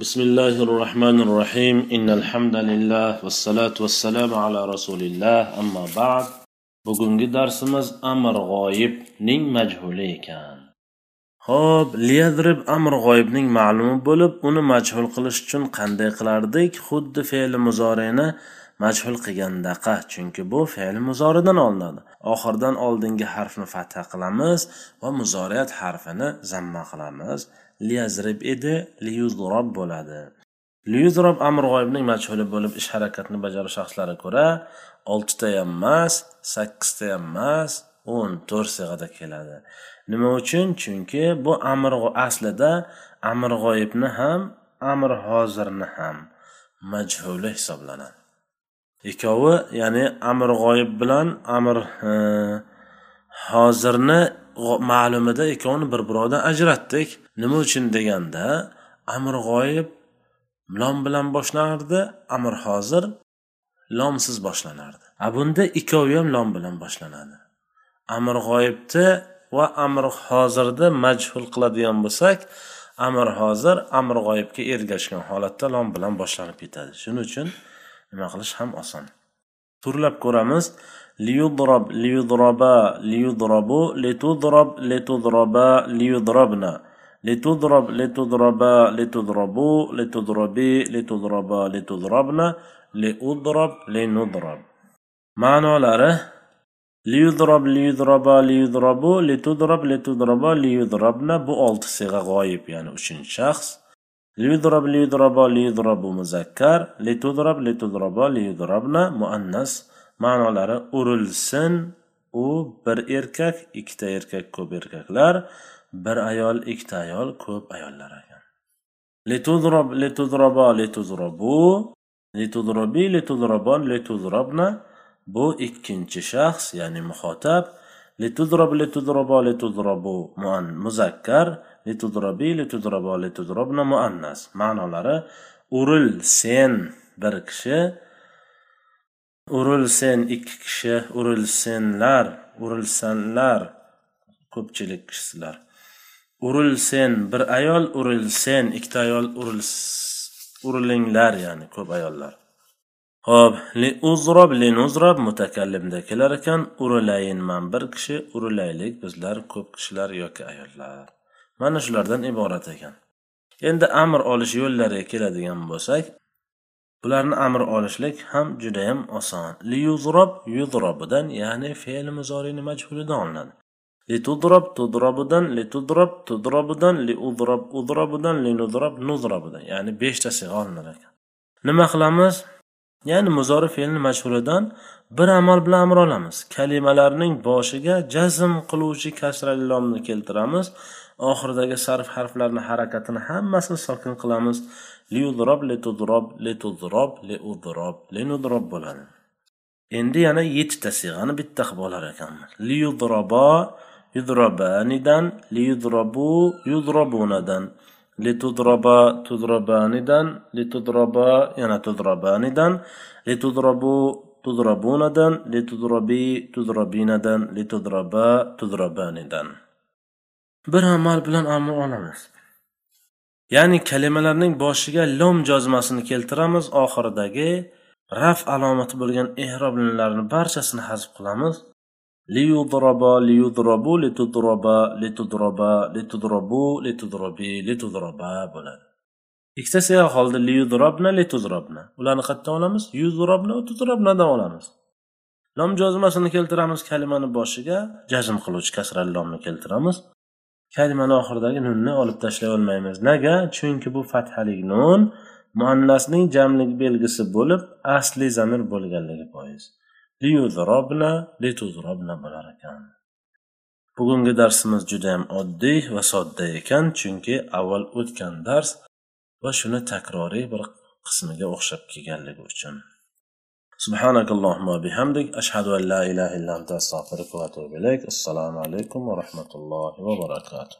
بسم الله الرحمن الرحيم إن الحمد لله والصلاة والسلام على رسول الله أما بعد bugungi darsimiz amr g'oyibning majhuli ekan ho'p liyadrib amr g'oyibning ma'lumi bo'lib uni majhul qilish uchun qanday qilardik xuddi fe'li muzoreni majhul qilgandaqa chunki bu fe'l muzoridan olinadi. Oxiridan oldingi harfni fatha qilamiz va muzoriyat harfini zamma qilamiz. Liyazrib edi liyuzrob bo'ladi. Liyuzrob amr g'oyibning majhuli bo'lib ish harakatni bajarish shaxslari ko'ra oltita ham emas sakkizta ham emas o'n to'rt sig'ada keladi. Nima uchun? Chunki bu amr aslida amr g'oyibni ham amr hozirni ham majhuli hisoblanadi. Ikkovi ya'ni amr g'oyib bilan amr e, hozirni ma'lumida ikkovini bir birovidan ajratdik. Nima uchun deganda amr g'oyib lom bilan boshlanardi amr hozir lomsiz boshlanardi. A bunda ikkovi ham lom bilan boshlanadi. Amr g'oyibni va amr hozirni majhul qiladigan bo'lsak amr hozir amr g'oyibga ergashgan holatda lom bilan boshlanib ketadi. Shuning uchun nima qilish ham oson turlab ko'ramiz liyudrob liyudroba liyudrobu litudrob litudroba liyudrobna litudrob litudroba litudrobu litudrobi litudroba litudrobna liudrob linudrob ma'nolari liyudrob liyudroba liyudrobu litudrob litudroba liyudrobna bu olti sig'a g'oyib ya'ni uchinchi shaxs liyudrob liyudroba liyudrobu muzakkar litudrob litudroba liyudrobna muannas ma'nolari urilsin. U bir erkak ikkita erkak ko'p erkaklar. Bir ayol ikkita ayol ko'p ayollar ekan. litudrob litudroba litudrobu litudrobi litudrobon litudrobna bu ikkinchi shaxs ya'ni muhotab litudrob litudrobo litudrobu muzakkar litudrabi litudrobo litudrabna muannas ma'nolari uril sen bir kishi urilsen ikki kishi urilsenlar urilsanlar ko'pchilik kishilar. Urilsen bir ayol urilsen ikkita ayol urilinglar ya'ni ko'p ayollar. Ho'p li uzrob li nuzrob mutakallimda kelar ekan. Urilayin man bir kishi urilaylik bizlar ko'p kishilar yoki ayollar. Mana shulardan iborat ekan. Endi amr olish yo'llariga keladigan bo'lsak bularni amr olishlik ham judayam oson. Li yuzrob yuzrobidan ya'ni fe'l muzorini majhulidan olinadi? Li tudrob tudrobidan li tudrob tudrobidan li udrob udrobidan li nudrob nuzrobidan ya'ni beshta sig'a olinar ekan. Nima qilamiz? Ya'ni muzori fe'lni mashhuridan bir amal bilan amr olamiz. Kalimalarning boshiga jazm qiluvchi kasrali lomni keltiramiz. Oxiridagi sarf harflarni harakatini hammasini sokin qilamiz. Liudrob letudrob letudrob leudrob lenudrob bo'ladi. Endi yana yettita siyg'ani bitta qilib olar ekanmiz liudrobo yudrobanidan liyudrobu yudrobunadan litudroba tudrobanidan litudroba yana tudrobanidan litudrobu tudrobunadan litudrobi tudrobinadan litudroba tudrobanidan bir amal bilan amr olamiz. Ya'ni kalimalarning boshiga lom jozmasini keltiramiz oxiridagi raf alomati bo'lgan ehroblarni barchasini hazf qilamiz. ليضرب ليضرب لتضرب لتضرب لتضرب litudrobi litudroba bo'ladi ikkita siyoq qoldi liyudrobna lituzrobna ularni qayerdan olamiz? yuzrobna tuzrobnadan olamiz. Lom jozmasini keltiramiz kalimani boshiga. Jazm qiluvchi kasrali lomni keltiramiz. Kalimani oxiridagi nunni olib tashlay olmaymiz. Nega chunki bu fathalik nun muannasning jamlik belgisi bo'lib asli zamir bo'lganligi bois liyuzrobna lituzrobna bo'lar ekan bugungi darsimiz judayam oddiy va sodda ekan chunki avval o'tgan dars va shuni takroriy bir qismiga o'xshab kelganligi uchun سبحانك اللهم وبحمدك أشهد أن لا إله إلا أنت أستغفرك وأتوب إليك السلام عليكم ورحمة الله وبركاته